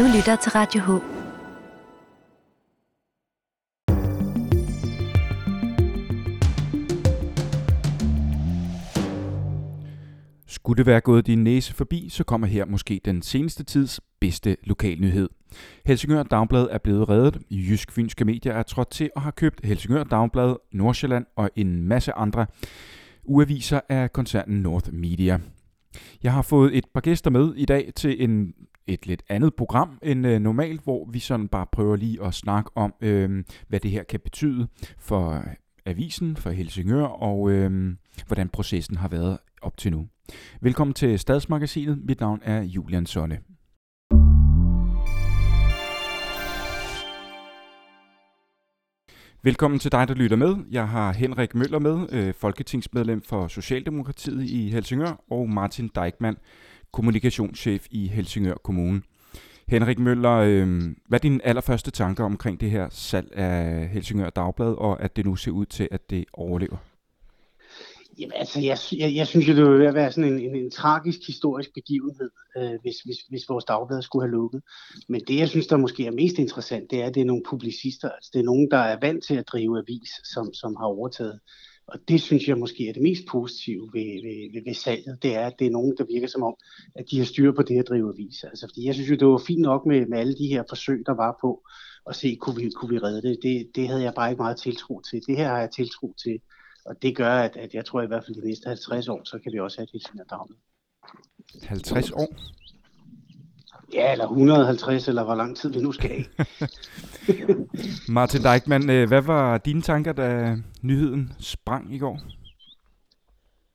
Du lytter til Radio H. Skulle det være gået din næse forbi, så kommer her måske den seneste tids bedste lokalnyhed. Helsingør Dagblad er blevet reddet. Jysk Fynske Medier er trådt til og har købt Helsingør Dagblad, Nordsjælland og en masse andre uaviser af koncernen North Media. Jeg har fået et par gæster med i dag til en et lidt andet program end øh, normalt, hvor vi sådan bare prøver lige at snakke om, øh, hvad det her kan betyde for øh, avisen, for Helsingør, og øh, hvordan processen har været op til nu. Velkommen til Stadsmagasinet. Mit navn er Julian Sonne. Velkommen til dig, der lytter med. Jeg har Henrik Møller med, øh, folketingsmedlem for Socialdemokratiet i Helsingør, og Martin Dijkman, kommunikationschef i Helsingør Kommune. Henrik Møller, øh, hvad er dine allerførste tanker omkring det her salg af Helsingør Dagblad, og at det nu ser ud til, at det overlever? Jamen, altså, jeg, jeg, jeg synes jo, det ville være sådan en, en, en tragisk historisk begivenhed, øh, hvis, hvis, hvis vores dagblad skulle have lukket. Men det, jeg synes, der måske er mest interessant, det er, at det er nogle publicister. Altså, det er nogen, der er vant til at drive avis, som, som har overtaget. Og det synes jeg måske er det mest positive ved, ved, ved, ved salget, det er, at det er nogen, der virker som om, at de har styr på det at drive avis. Altså, fordi jeg synes jo, det var fint nok med, med alle de her forsøg, der var på at se, kunne vi, kunne vi redde det. det. Det havde jeg bare ikke meget tiltro til. Det her har jeg tiltro til og det gør, at, at jeg tror i hvert fald de næste 50 år, så kan vi også have det i Dagblad. 50 år? Ja, eller 150, eller hvor lang tid vi nu skal have. Martin Dijkman, øh, hvad var dine tanker, da nyheden sprang i går?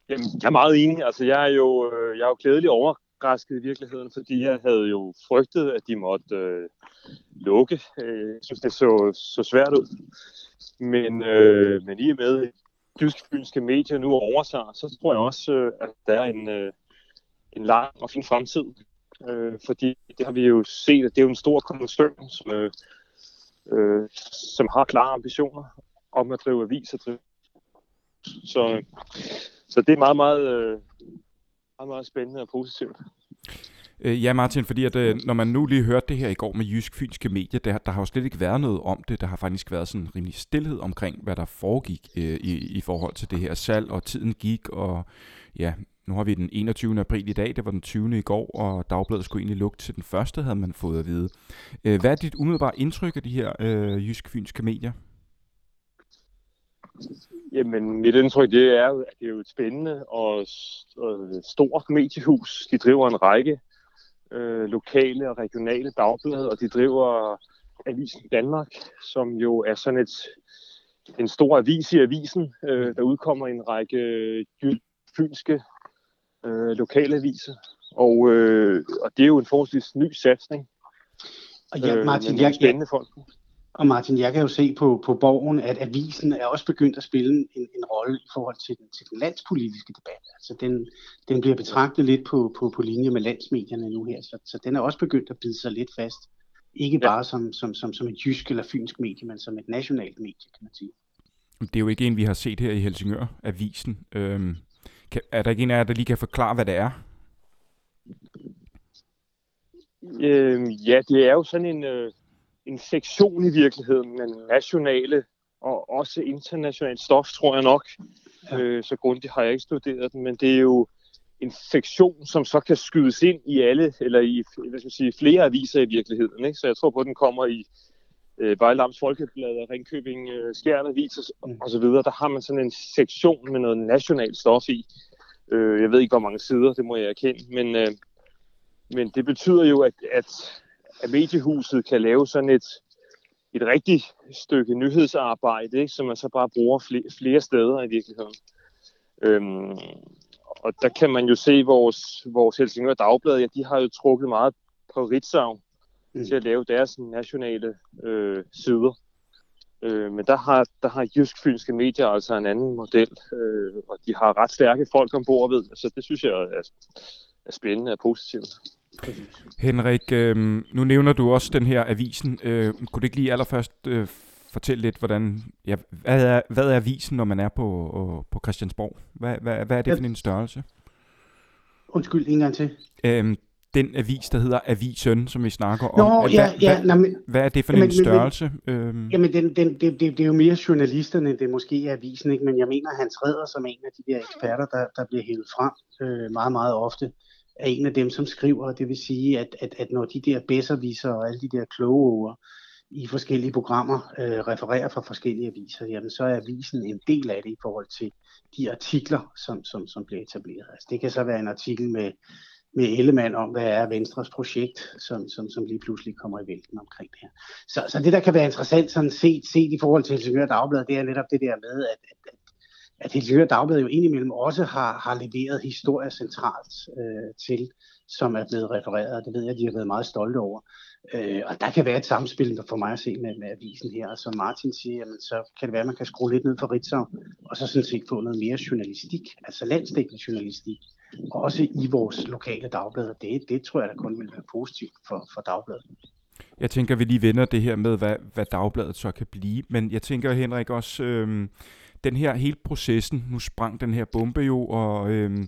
Jamen, jeg er meget enig. Altså, jeg er jo, øh, jeg er jo glædelig overrasket i virkeligheden, fordi jeg havde jo frygtet, at de måtte øh, lukke. Øh, jeg synes, det så, så svært ud. Men, øh, men i og med, tysk-fynske medier nu overtager, så tror jeg også, at der er en, øh, en lang og fin fremtid. Øh, fordi det har vi jo set, at det er jo en stor koncern, som, øh, øh, som har klare ambitioner om at drive aviser. Drive. Så, så det er meget, meget, øh, meget, meget spændende og positivt. Øh, ja, Martin, fordi at, øh, når man nu lige hørte det her i går med jysk-fynske medier, der, der har jo slet ikke været noget om det. Der har faktisk været sådan en rimelig stillhed omkring, hvad der foregik øh, i, i forhold til det her salg, og tiden gik, og ja, nu har vi den 21. april i dag, det var den 20. i går, og dagbladet skulle egentlig lukke til den første, havde man fået at vide. Øh, hvad er dit umiddelbare indtryk af de her øh, jysk-fynske medier? Jamen, mit indtryk det er, at det er jo et spændende og, og stort mediehus. De driver en række øh, lokale og regionale dagblade, og de driver Avisen Danmark, som jo er sådan et, en stor avis i avisen, øh, der udkommer en række øh, fynske øh, lokale aviser. Og, øh, og det er jo en forholdsvis ny satsning. Og ja, Martin, øh, jeg, spændende folk. Og Martin, jeg kan jo se på, på borgen, at avisen er også begyndt at spille en, en rolle i forhold til den, til den landspolitiske debat. Altså den, den bliver betragtet lidt på, på, på linje med landsmedierne nu her, så, så den er også begyndt at bide sig lidt fast. Ikke bare ja. som, som, som, som et jysk eller fynsk medie, men som et nationalt medie, kan man sige. Det er jo ikke en, vi har set her i Helsingør, avisen. Øhm, kan, er der ikke en af jer, der lige kan forklare, hvad det er? Øhm, ja, det er jo sådan en... Øh en sektion i virkeligheden med nationale og også internationalt stof, tror jeg nok. Ja. Øh, så grundigt har jeg ikke studeret den, men det er jo en sektion, som så kan skydes ind i alle, eller i hvad skal jeg sige, flere aviser i virkeligheden. Ikke? Så jeg tror på, at den kommer i øh, Vejlams Folkeblad og Ringkøbing øh, Skjern Avis og, mm. og så videre. Der har man sådan en sektion med noget nationalt stof i. Øh, jeg ved ikke, hvor mange sider, det må jeg erkende, men, øh, men det betyder jo, at, at at mediehuset kan lave sådan et, et rigtigt stykke nyhedsarbejde, ikke, som man så bare bruger flere, flere steder i virkeligheden. Øhm, og der kan man jo se, vores, vores Helsingør Dagblad, ja, de har jo trukket meget på Ritzau mm. til at lave deres nationale øh, sider. Øh, men der har, der har Jysk Fynske Medier altså en anden model, øh, og de har ret stærke folk ombord ved, så det synes jeg er, er spændende og positivt. Henrik, øh, nu nævner du også den her avisen. Øh, kunne du ikke lige allerførst øh, fortælle lidt, hvordan, ja, hvad, er, hvad er avisen, når man er på, på Christiansborg? Hvad, hvad, hvad er det ja. for en størrelse? Undskyld, en gang til. Øh, den avis, der hedder Avisen, som vi snakker om. Nå, ja, hvad, ja. Hvad, nej, men, hvad er det for jamen, en men- størrelse? øhm, Jamen, den, den, det, det, det er jo mere journalisterne, end det måske er avisen, ikke? men jeg mener, Hans Redder, som er en af de der eksperter, der, der bliver hævet frem øh, meget, meget ofte, er en af dem, som skriver, det vil sige, at, at, at når de der bedserviser og alle de der kloge ord i forskellige programmer øh, refererer fra forskellige aviser, jamen så er avisen en del af det i forhold til de artikler, som, som, som bliver etableret. Altså, det kan så være en artikel med, med Ellemann om, hvad er Venstres projekt, som, som, som lige pludselig kommer i vælten omkring det her. Så, så det, der kan være interessant sådan set, set i forhold til Helsingør Dagblad, det er netop det der med, at, at, at, at Helsingør Dagblad jo indimellem også har, har leveret historier centralt øh, til, som er blevet refereret. Det ved jeg, de har været meget stolte over. Øh, og der kan være et samspil for mig at se med, med avisen her. Og som Martin siger, jamen, så kan det være, at man kan skrue lidt ned for Ritzau, og så sådan set få noget mere journalistik, altså landsdækkende journalistik, også i vores lokale dagblad. Og Det, det tror jeg da kun vil være positivt for, for dagbladet. Jeg tænker, vi lige vender det her med, hvad, hvad dagbladet så kan blive. Men jeg tænker, Henrik, også øh, den her hele processen, nu sprang den her bombe jo, og øh,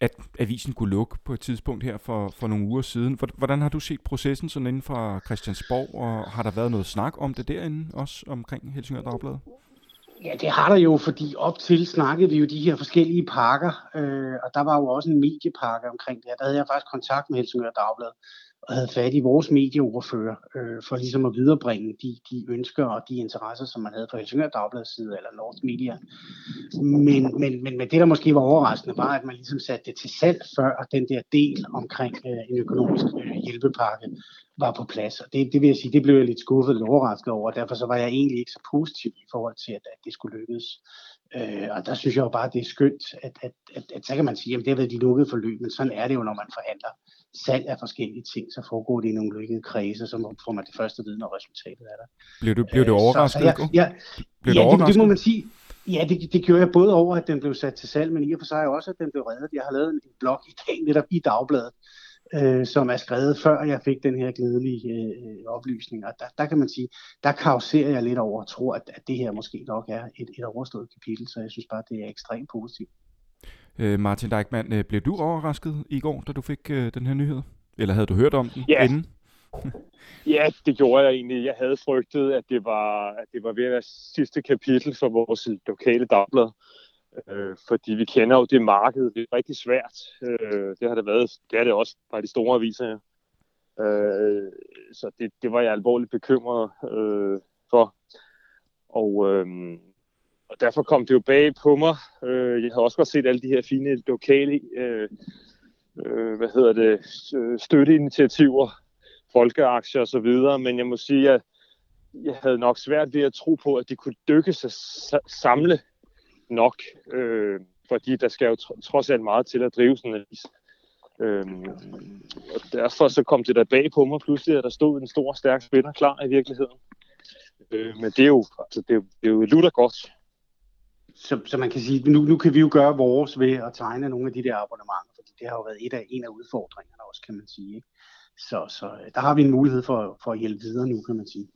at avisen kunne lukke på et tidspunkt her for, for nogle uger siden. Hvordan har du set processen sådan inden fra Christiansborg, og har der været noget snak om det derinde også omkring Helsingør Dagblad? Ja, det har der jo, fordi op til snakkede vi jo de her forskellige pakker, øh, og der var jo også en mediepakke omkring det her. Der havde jeg faktisk kontakt med Helsingør Dagblad, og havde fat i vores medieordfører, øh, for ligesom at viderebringe de, de ønsker og de interesser, som man havde fra Helsingør Dagbladets side, eller North Media. Men, men, men, men det, der måske var overraskende, var, at man ligesom satte det til salg, før den der del omkring øh, en økonomisk øh, hjælpepakke var på plads. Og det, det vil jeg sige, det blev jeg lidt skuffet og overrasket over, og derfor så var jeg egentlig ikke så positiv i forhold til, at, at det skulle lykkes. Øh, og der synes jeg jo bare, at det er skønt, at, at, at, at så kan man sige, at det har været de lukkede forløb, men sådan er det jo, når man forhandler salg af forskellige ting, så foregår det i nogle lukkede kredse, så får man det første viden, når resultatet er der. Blev du, blev du Øh, overrasket? Så, jeg, ja, Blev du ja, det, det må man sige. Ja, det, det gjorde jeg både over, at den blev sat til salg, men i og for sig også, at den blev reddet. Jeg har lavet en blog i dag netop i Dagbladet, øh, som er skrevet før jeg fik den her glædelige øh, oplysning. Og der, der kan man sige, der kauserer jeg lidt over og tror, at, at det her måske nok er et, et overstået kapitel, så jeg synes bare, det er ekstremt positivt. Øh, Martin Deichmann, øh, blev du overrasket i går, da du fik øh, den her nyhed? Eller havde du hørt om den Ja. inden? Ja, det gjorde jeg egentlig. Jeg havde frygtet, at det var, at det var ved at være sidste kapitel for vores lokale dagblad. Øh, fordi vi kender jo det marked. Det er rigtig svært. Øh, det har det været. Det er det også fra de store aviser. Øh, så det, det var jeg alvorligt bekymret øh, for. Og, øh, og derfor kom det jo bag på mig. Øh, jeg havde også godt set alle de her fine lokale øh, øh, hvad hedder det, øh, støtteinitiativer folkeaktier og så videre, men jeg må sige, at jeg havde nok svært ved at tro på, at de kunne dykke sig samle nok, øh, fordi der skal jo tr- trods alt meget til at drive sådan en avis. Øhm, og derfor så kom det der bag på mig pludselig, at der stod en stor, stærk spiller klar i virkeligheden. Øh, men det er jo, altså, det er, jo- det er jo lutter godt. Så, så man kan sige, nu, nu kan vi jo gøre vores ved at tegne nogle af de der abonnementer, fordi det har jo været et af, en af udfordringerne også, kan man sige. Ikke? Så, så øh, der har vi en mulighed for, for at hjælpe videre nu, kan man sige.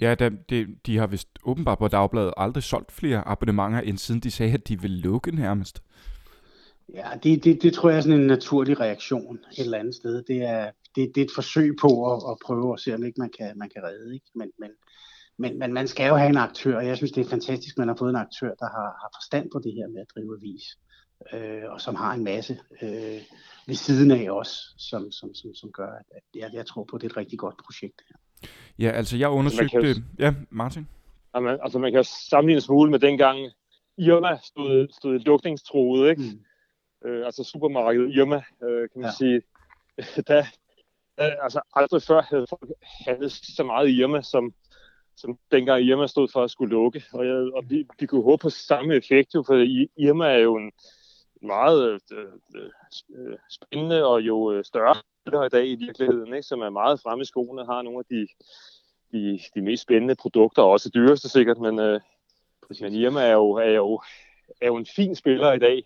Ja, da, det, de har vist åbenbart på Dagbladet aldrig solgt flere abonnementer, end siden de sagde, at de ville lukke nærmest. Ja, det, det, det tror jeg er sådan en naturlig reaktion et eller andet sted. Det er, det, det er et forsøg på at, at prøve at se, om ikke man kan, man kan redde. Ikke? Men, men, men, men man skal jo have en aktør, og jeg synes, det er fantastisk, at man har fået en aktør, der har, har forstand på det her med at drive avis, øh, og som har en masse øh, ved siden af os, som, som, som, som gør, at at jeg, jeg tror på, at det er et rigtig godt projekt. det her. Ja, altså jeg undersøgte... kan jo- Ja, Martin? Jamen, altså man kan jo sammenligne en smule med dengang Irma stod, stod lukningstroet, ikke? Mm. øh, altså supermarkedet Irma, øh, kan man Ja. sige. Der, der, altså aldrig før havde folk handlet så meget i Irma, som, som dengang Irma stod for at skulle lukke. Og, jeg, og vi, vi kunne håbe på samme effekt, jo, for Irma er jo en meget øh, øh, spændende og jo øh, større spiller i dag i virkeligheden, ikke? som er meget fremme i skoene, har nogle af de, de, de mest spændende produkter, og også dyreste sikkert, men, øh, men Irma er jo, er, jo, er jo en fin spiller i dag,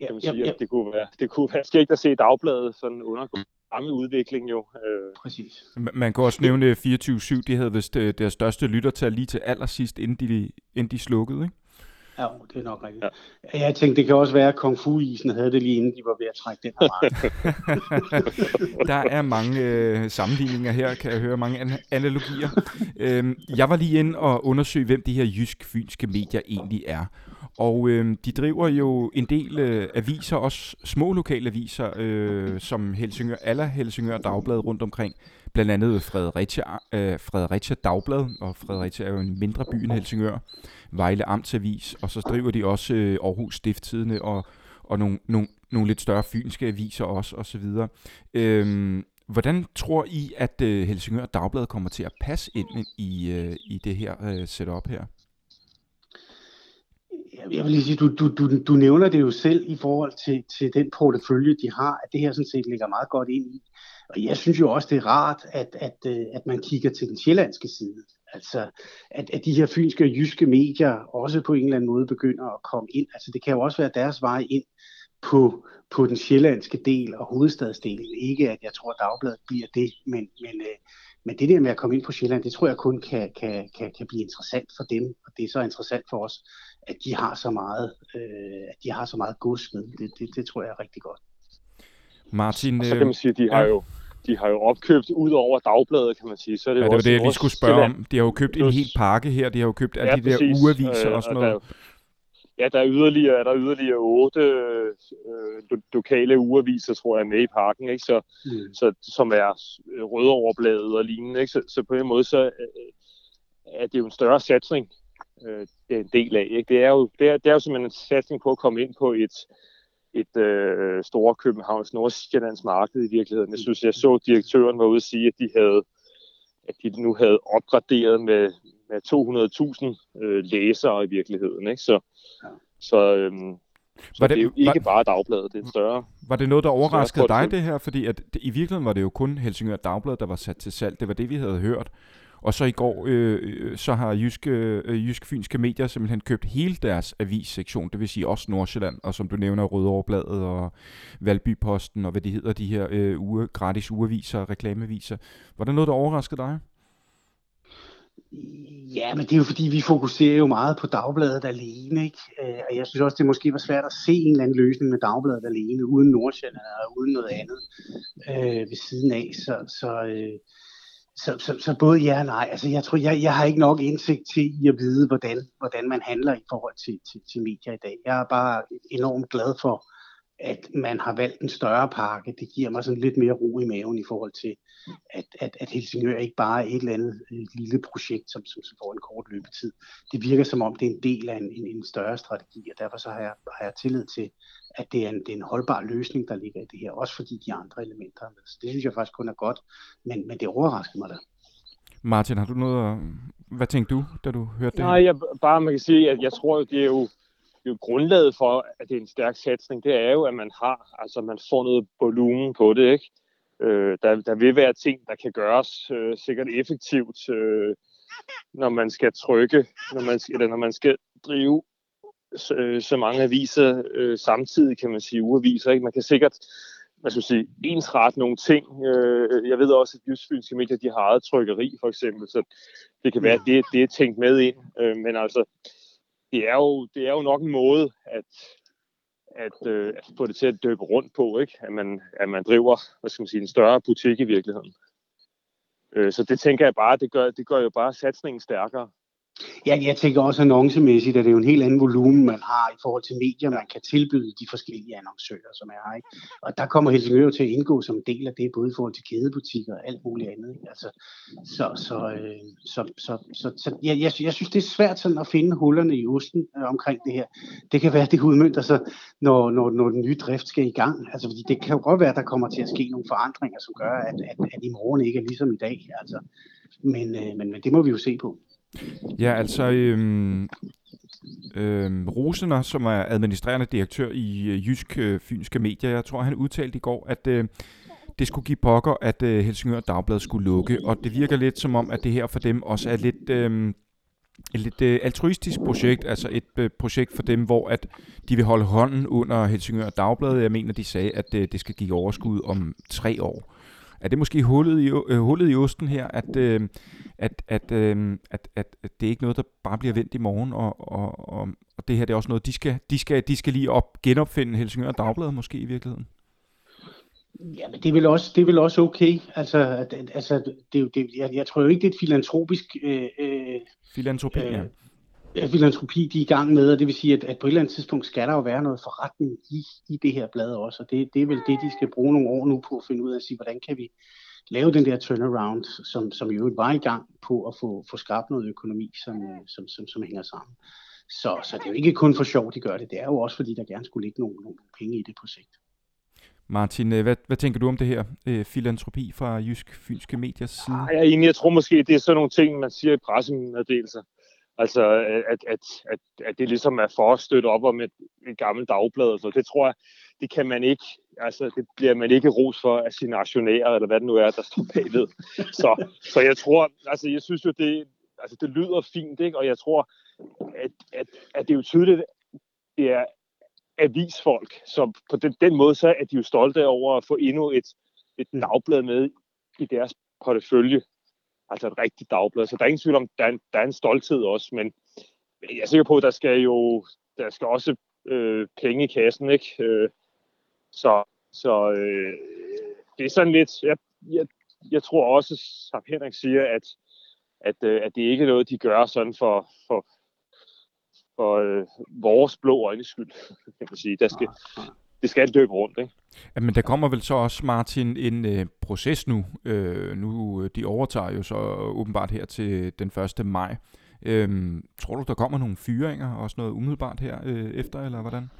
Ja, kan man ja, sige, ja, at det kunne være, det kunne være skægt at se dagbladet sådan undergå samme udvikling jo. Øh, præcis. Ma- Man kan også nævne 24-7, de havde vist øh, deres største lyttertal lige til allersidst, inden de, inden de slukkede, ikke? Ja, det er nok rigtigt. Ja. Jeg tænkte, det kan også være, at Kung Fu-isen havde det lige inden de var ved at trække den her Der er mange øh, sammenligninger her, kan jeg høre, mange an- analogier. øhm, jeg var lige inde og undersøge, hvem de her jysk-fynske medier egentlig er. Og øh, de driver jo en del øh, aviser, også små lokale aviser, øh, som Helsingør, alle Helsingør Dagblad rundt omkring. Blandt andet Fredericia, øh, Fredericia Dagblad, og Fredericia er jo en mindre by end Helsingør. Vejle Amtsavis, og så driver de også øh, Aarhus Stifttidene og, og nogle, nogle, nogle lidt større fynske aviser også, og så videre. Øhm, hvordan tror I, at øh, Helsingør Dagblad kommer til at passe ind i, øh, i det her øh, setup her? Jeg vil lige sige, du, du, du, du nævner det jo selv i forhold til, til den portefølje, de har, at det her sådan set ligger meget godt ind i. Og jeg synes jo også, det er rart, at, at, øh, at man kigger til den sjællandske side. Altså, at, at de her fynske og jyske medier også på en eller anden måde begynder at komme ind. Altså, det kan jo også være deres vej ind på, på den sjællandske del og hovedstadsdelen. Ikke at jeg tror, at Dagbladet bliver det, men, men, øh, men det der med at komme ind på Sjælland, det tror jeg kun kan, kan, kan, kan blive interessant for dem, og det er så interessant for os, at de har så meget, øh, at de har så meget gods med. Det, det, det tror jeg er rigtig godt. Martin, og så kan man sige, at de har jo, de har jo opkøbt ud over dagbladet, kan man sige. Så er det ja, det var det, jeg lige skulle spørge om. De har jo købt en hel pakke her. De har jo købt alle ja, de præcis. der ugeaviser øh, og sådan noget. Der, ja, der er yderligere, der er yderligere otte øh, lokale ugeaviser, tror jeg, med i parken, ikke? Så, mm. så, som er rødoverbladet og lignende. Ikke? Så, så på en måde, så øh, er det jo en større satsning, øh, det er en del af. Ikke? Det, er jo, det, er, det er jo simpelthen en satsning på at komme ind på et, et øh, store Københavns Nordsjællands marked i virkeligheden. Jeg synes, jeg så direktøren var ude at sige, at de havde at de nu havde opgraderet med, med 200.000 øh, læsere i virkeligheden. Ikke? Så, ja. så, øhm, så var det, det er jo ikke var, bare dagbladet, det er større... Var det noget, der overraskede dig, det her? Fordi at, det, i virkeligheden var det jo kun Helsingør Dagblad, der var sat til salg. Det var det, vi havde hørt. Og så i går, øh, øh så har Jyske, øh, jysk fynske Medier simpelthen købt hele deres avissektion, det vil sige også Nordsjælland, og som du nævner, Rødovrebladet og Valbyposten, og hvad de hedder, de her øh, uge, gratis ugeaviser reklameaviser. Var der noget, der overraskede dig? Ja, men det er jo fordi, vi fokuserer jo meget på dagbladet alene, ikke? Øh, og jeg synes også, det måske var svært at se en eller anden løsning med dagbladet alene, uden Nordsjælland eller uden noget andet øh, ved siden af. Så, så, øh, så, så, så både ja og nej. Altså, jeg tror, jeg, jeg har ikke nok indsigt til i at vide, hvordan, hvordan man handler i forhold til, til, til medier i dag. Jeg er bare enormt glad for, at man har valgt en større pakke. Det giver mig sådan lidt mere ro i maven i forhold til, at, at, at Helsingør ikke bare er et eller andet et lille projekt, som, som, som får en kort løbetid. Det virker som om, det er en del af en, en, en større strategi, og derfor så har jeg, har jeg tillid til, at det er, en, det er en holdbar løsning, der ligger i det her, også fordi de andre elementer er med. Så det synes jeg faktisk kun er godt, men, men det overrasker mig da. Martin, har du noget at... Hvad tænkte du, da du hørte det? Nej, jeg, bare man kan sige, at jeg tror, det er jo, jo grundlaget for, at det er en stærk satsning, det er jo, at man har, altså man får noget volumen på det, ikke? Øh, der, der vil være ting, der kan gøres øh, sikkert effektivt, øh, når man skal trykke, når man, eller når man skal drive så, øh, så mange aviser øh, samtidig, kan man sige, ugeaviser. Ikke? Man kan sikkert hvad skal sige, ensrette nogle ting. Øh, jeg ved også, at Jysfynske Medier, de har eget trykkeri, for eksempel, så det kan være, at det, det er tænkt med ind. Øh, men altså, det er, jo, det er jo nok en måde at, at, øh, at få det til at døbe rundt på, ikke? At, man, at man driver hvad skal man sige, en større butik i virkeligheden. Øh, så det tænker jeg bare, det gør, det gør jo bare satsningen stærkere. Ja, jeg tænker også annoncemæssigt, at det er jo en helt anden volumen, man har i forhold til medier, man kan tilbyde de forskellige annoncører, som er her. Ikke? Og der kommer Helsingør til at indgå som en del af det, både i forhold til kædebutikker og alt muligt andet. Ikke? Altså, så så, øh, så, så, så, så ja, jeg, jeg synes, det er svært sådan at finde hullerne i osten øh, omkring det her. Det kan være, at det udmyndter sig, når, når, når den nye drift skal i gang. Altså, fordi det kan jo godt være, at der kommer til at ske nogle forandringer, som gør, at, at, at i morgen ikke er ligesom i dag. Altså, men, øh, men, men det må vi jo se på. Ja, altså øhm, øhm, Rosener, som er administrerende direktør i øh, Jysk øh, Fynske Medier, jeg tror, han udtalte i går, at øh, det skulle give pokker, at øh, Helsingør Dagblad skulle lukke, og det virker lidt som om, at det her for dem også er lidt... Øh, et lidt øh, altruistisk projekt, altså et øh, projekt for dem, hvor at de vil holde hånden under Helsingør Dagblad. Jeg mener, de sagde, at øh, det skal give overskud om tre år. Er det måske hullet i, øh, hullet i osten her, at, øh, at, at, øh, at, at, at det er ikke noget, der bare bliver vendt i morgen, og, og, og, og det her det er også noget, de skal, de skal, de skal lige op, genopfinde Helsingør Dagblad måske i virkeligheden? Ja, men det er vel også, det er vel også okay. Altså, altså det, det, jeg, jeg tror jo ikke, det er et filantropisk... Øh, øh, Filantropi, øh, ja. Filantropi, de er i gang med, og det vil sige, at, at på et eller andet tidspunkt skal der jo være noget forretning i, i det her blad også, og det, det er vel det, de skal bruge nogle år nu på at finde ud af at sige, hvordan kan vi lave den der turnaround, som, som jo var i gang på at få, få skabt noget økonomi, som, som, som, som hænger sammen. Så, så det er jo ikke kun for sjov, de gør det. Det er jo også, fordi der gerne skulle ligge nogle, nogle penge i det projekt. Martin, øh, hvad, hvad tænker du om det her øh, filantropi fra Jysk Fynske Mediers side? Jeg, egentlig, jeg tror måske, det er sådan nogle ting, man siger i pressemeddelelser. Altså, at, at, at, at det ligesom er for at støtte op om et, et gammelt dagblad. Så det tror jeg, det kan man ikke, altså det bliver man ikke ros for af sine aktionærer, eller hvad det nu er, der står bagved. Så, så jeg tror, altså jeg synes jo, det, altså det lyder fint, ikke? og jeg tror, at, at, at det er jo tydeligt, det er avisfolk, så på den, den måde så er de jo stolte over at få endnu et, et dagblad med i deres portefølje. Altså et rigtigt dagblad. Så der er ingen tvivl om, der er en, der er en stolthed også, men jeg er sikker på, at der skal jo der skal også øh, penge i kassen, ikke? Øh, så så øh, det er sådan lidt, jeg, jeg, jeg tror også, som Henrik siger, at, at, øh, at det ikke er noget, de gør sådan for, for, for øh, vores blå øjnes skyld, kan man sige. Der skal, det skal løbe rundt, ikke? Ja, men der kommer vel så også, Martin, en øh, proces nu. Øh, nu, de overtager jo så åbenbart her til den 1. maj. Øhm, tror du, der kommer nogle fyringer og også noget umiddelbart her øh, efter, eller hvordan?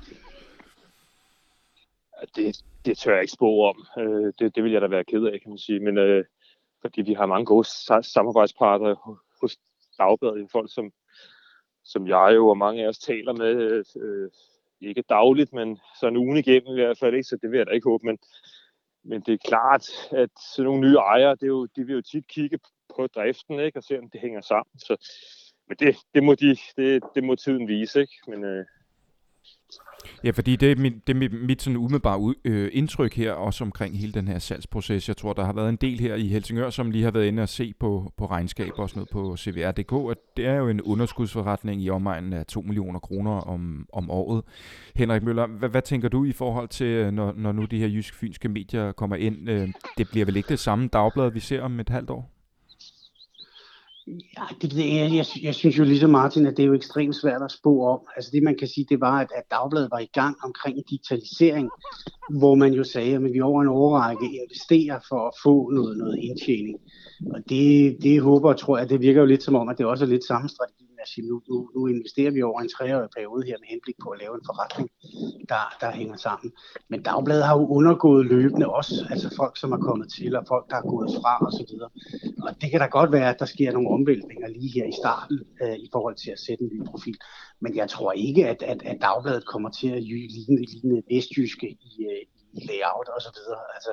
Det, det tør jeg ikke spå om. Øh, det, det vil jeg da være ked af, kan man sige. Men øh, fordi vi har mange gode samarbejdspartnere hos Dagbladet, folk som som jeg jo og mange af os taler med, øh, ikke dagligt, men sådan ugen igennem i hvert fald, ikke? så det vil jeg da ikke håbe, men, men det er klart, at sådan nogle nye ejere, det er jo, de vil jo tit kigge på driften, ikke? og se, om det hænger sammen. Så, men det, det, må de, det, det må tiden vise, ikke? Men, øh, Ja, fordi det er mit, det er mit, mit sådan umiddelbare øh, indtryk her, også omkring hele den her salgsproces. Jeg tror, der har været en del her i Helsingør, som lige har været inde og se på, på regnskab og sådan noget på CVR.dk, at det er jo en underskudsforretning i omegnen af 2 millioner kroner om, om året. Henrik Møller, hvad, hvad tænker du i forhold til, øh, når, når nu de her jysk-fynske medier kommer ind? Øh, det bliver vel ikke det samme dagblad, vi ser om et halvt år? Ja, det, det, jeg, jeg, jeg synes jo ligesom Martin, at det er jo ekstremt svært at spå om. Altså det man kan sige, det var, at, at Dagbladet var i gang omkring digitalisering, hvor man jo sagde, at vi over en overrække investerer for at få noget, noget indtjening. Og det, det håber og tror jeg, det virker jo lidt som om, at det også er lidt samme strategi sige, nu, nu, nu investerer vi over en treårig periode her med henblik på at lave en forretning, der, der hænger sammen. Men Dagbladet har jo undergået løbende også, altså folk, som er kommet til, og folk, der er gået fra osv. Og det kan da godt være, at der sker nogle omvæltninger lige her i starten øh, i forhold til at sætte en ny profil. Men jeg tror ikke, at, at, at Dagbladet kommer til at ligne, ligne vestjyske i, øh, i layout osv. Altså,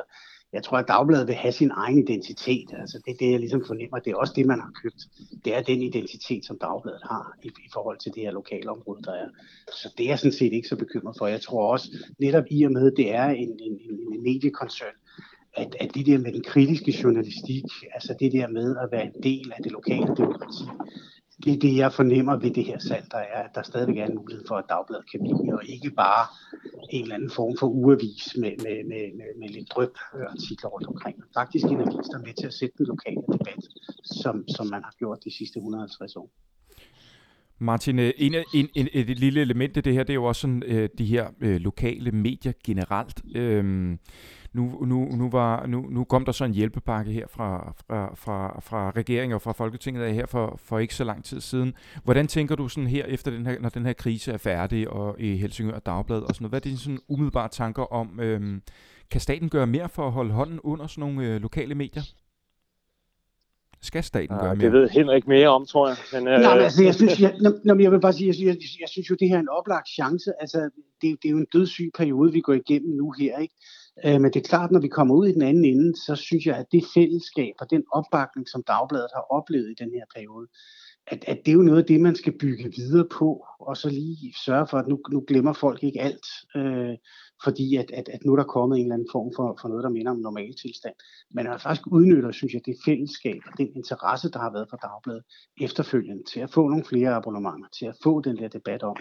jeg tror, at Dagbladet vil have sin egen identitet. Altså, det er det, jeg ligesom fornemmer. Det er også det, man har købt. Det er den identitet, som Dagbladet har i, i forhold til det her lokale område, der er. Så det er jeg sådan set ikke så bekymret for. Jeg tror også, netop i og med, at det er en, en, en, en mediekoncern, at, at det der med den kritiske journalistik, altså det der med at være en del af det lokale demokrati, det er det, jeg fornemmer ved det her salg, der er, at der stadigvæk er en mulighed for, at dagbladet kan blive, og ikke bare en eller anden form for uavis med, med, med, med, med lidt drøb artikler rundt omkring. Faktisk en avis, der er med til at sætte den lokale debat, som, som man har gjort de sidste 150 år. Martin, øh, en, en, en, et lille element i det her, det er jo også sådan, øh, de her øh, lokale medier generelt. Øhm, nu, nu, nu, var, nu, nu kom der så en hjælpepakke her fra, fra, fra, fra regeringen og fra Folketinget af her for, for ikke så lang tid siden. Hvordan tænker du sådan her, efter den her, når den her krise er færdig, og i Helsingør Dagblad og sådan noget, hvad er dine sådan umiddelbare tanker om, øhm, kan staten gøre mere for at holde hånden under sådan nogle øh, lokale medier? Skal staten ja, gøre mere? Det ved Henrik mere om, tror jeg. Men, øh... Nej, men altså, jeg synes, jeg, når, jeg vil bare sige, jeg, jeg, jeg synes jo, det her er en oplagt chance. Altså, det, det er jo en dødssyg periode, vi går igennem nu her, ikke? Øh, men det er klart, når vi kommer ud i den anden ende, så synes jeg, at det fællesskab og den opbakning, som Dagbladet har oplevet i den her periode, at, at det er jo noget af det, man skal bygge videre på, og så lige sørge for, at nu, nu glemmer folk ikke alt. Øh, fordi at, at, at nu er der kommet en eller anden form for, for noget, der minder om normal tilstand. Men man faktisk udnytter, synes jeg, det fællesskab og den interesse, der har været for Dagbladet efterfølgende, til at få nogle flere abonnementer, til at få den der debat om,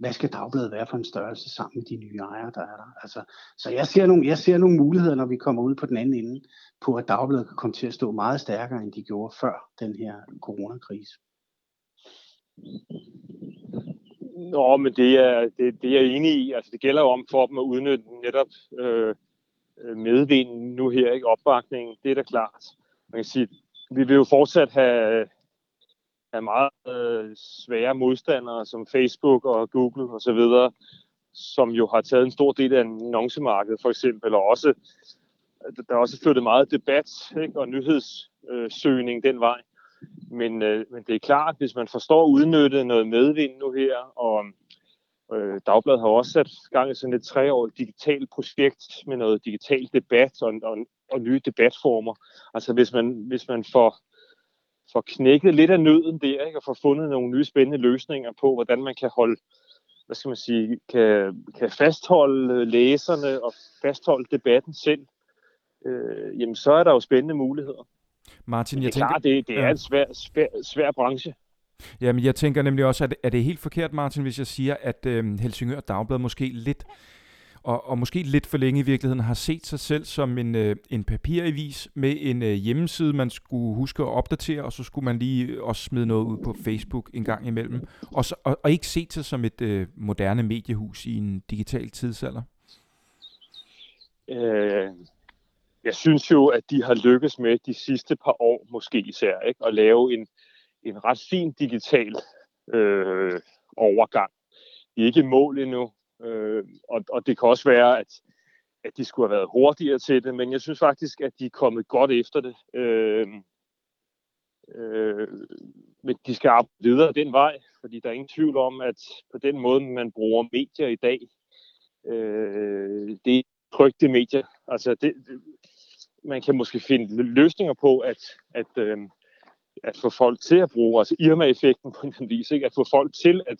hvad skal Dagbladet være for en størrelse sammen med de nye ejere, der er der. Altså, så jeg ser, nogle, jeg ser nogle muligheder, når vi kommer ud på den anden ende, på at Dagbladet kan komme til at stå meget stærkere, end de gjorde før den her coronakrise. Nå, men det er, det, det er jeg enig i. Altså, det gælder jo om for dem at udnytte netop øh, øh medvinden nu her, ikke? Opbakningen, det er da klart. Man kan sige, vi vil jo fortsat have, af meget øh, svære modstandere som Facebook og Google og så videre, som jo har taget en stor del af annoncemarkedet for eksempel, og også der er også flyttet meget debat ikke? og nyhedssøgning den vej. Men, øh, men det er klart, hvis man forstår at udnytte noget medvind nu her, og øh, Dagbladet har også sat gang i sådan et treårigt digitalt projekt med noget digital debat og, og, og nye debatformer. Altså hvis man, hvis man får, får knækket lidt af nøden der, ikke, og får fundet nogle nye spændende løsninger på, hvordan man kan holde hvad skal man sige, kan, kan fastholde læserne og fastholde debatten selv, øh, jamen så er der jo spændende muligheder. Martin, Men jeg det er tænker... klart, det, det er Ja. en svær, svær, svær branche. Jamen, jeg tænker nemlig også, at er det helt forkert, Martin, hvis jeg siger, at øh, Helsingør Dagblad måske lidt, og, og måske lidt for længe i virkeligheden, har set sig selv som en, øh, en papiravis med en øh, hjemmeside, man skulle huske at opdatere, og så skulle man lige også smide noget ud på Facebook en gang imellem, og, så, og, og ikke set sig som et øh, moderne mediehus i en digital tidsalder? Øh, jeg synes jo, at de har lykkes med de sidste par år, måske især, ikke, at lave en, en ret fin digital øh, overgang. Vi er ikke i mål endnu, øh, og, og det kan også være, at, at de skulle have været hurtigere til det, men jeg synes faktisk, at de er kommet godt efter det. Øh, øh, men de skal arbejde videre den vej, fordi der er ingen tvivl om, at på den måde, man bruger medier i dag, øh, det er trygte medier. Altså det, det, man kan måske finde løsninger på at, at, øh, at få folk til at bruge, altså Irma-effekten på en vis, ikke? at få folk til at,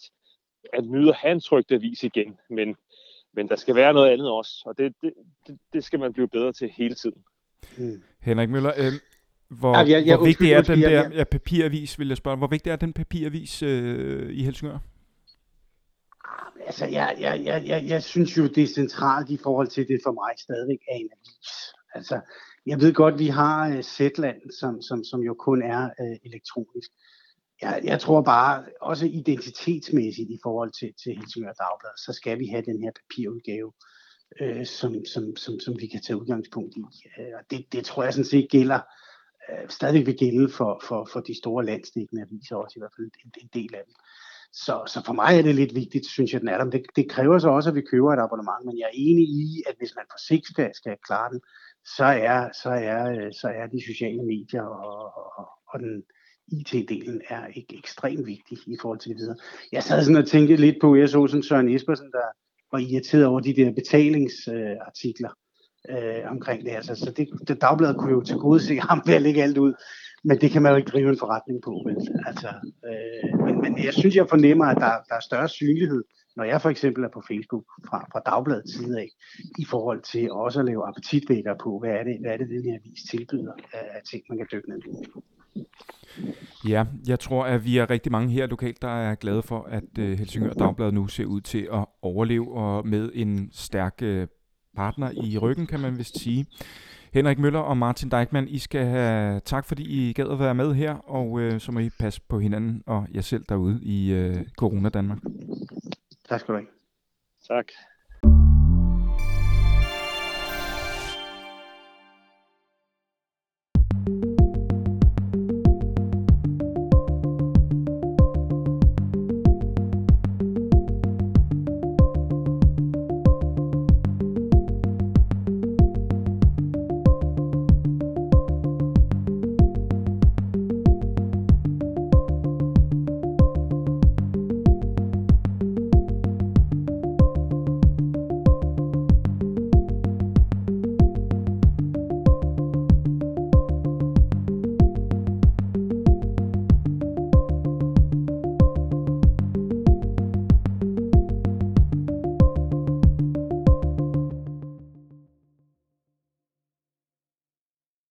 at nyde at have en trygt avis igen, men, men der skal være noget andet også, og det, det, det, det skal man blive bedre til hele tiden. Mm. Henrik Møller, øh, hvor, Ja, jeg- jeg- hvor vigtig er den jeg- der ja, papiravis, vil jeg spørge, hvor vigtig er den papiravis øh, i Helsingør? Altså, jeg, jeg, jeg, jeg, jeg synes jo, det er centralt i forhold til det for mig stadigvæk er en avis. Altså, jeg ved godt, vi har uh, Zetland, som, som, som jo kun er uh, elektronisk. Jeg, jeg tror bare, også identitetsmæssigt i forhold til, til Helsingør Dagblad, så skal vi have den her papirudgave, øh, som, som, som, som vi kan tage udgangspunkt i. Øh, og det, det tror jeg sådan set gælder, øh, stadig vil gælde for, for, for de store landsdækkende aviser også, i hvert fald en, en del af dem. Så, så for mig er det lidt vigtigt, synes jeg, den er der. Men det, det kræver så også, at vi køber et abonnement. Men jeg er enig i, at hvis man på sigt skal, skal klare den, så er, så er, øh, så er de sociale medier og, og, og den IT-delen er ikke ekstremt vigtig i forhold til det videre. Jeg sad sådan og tænkte lidt på, jeg så sådan Søren Espersen, der var irriteret over de der betalingsartikler øh, omkring det. Altså, så det, det dagbladet kunne jo til gode se ham ved at lægge alt ud. Men det kan man jo ikke drive en forretning på. Vel? Altså, øh, men, men jeg synes, jeg fornemmer, at der, der er større synlighed, når jeg for eksempel er på Facebook fra, fra Dagbladets side af, i forhold til også at lave appetitvækker på, hvad er det, hvad er det den her vis tilbyder af ting, man kan dykke ned i. Ja, jeg tror, at vi er rigtig mange her lokalt, der er glade for, at øh, Helsingør Dagblad nu ser ud til at overleve, og med en stærk øh, partner i ryggen, kan man vist sige. Henrik Møller og Martin Deichmann, I skal have tak, fordi I gad at være med her, og øh, så må I passe på hinanden og jer selv derude i øh, Corona Danmark. Tak skal du have. Tak.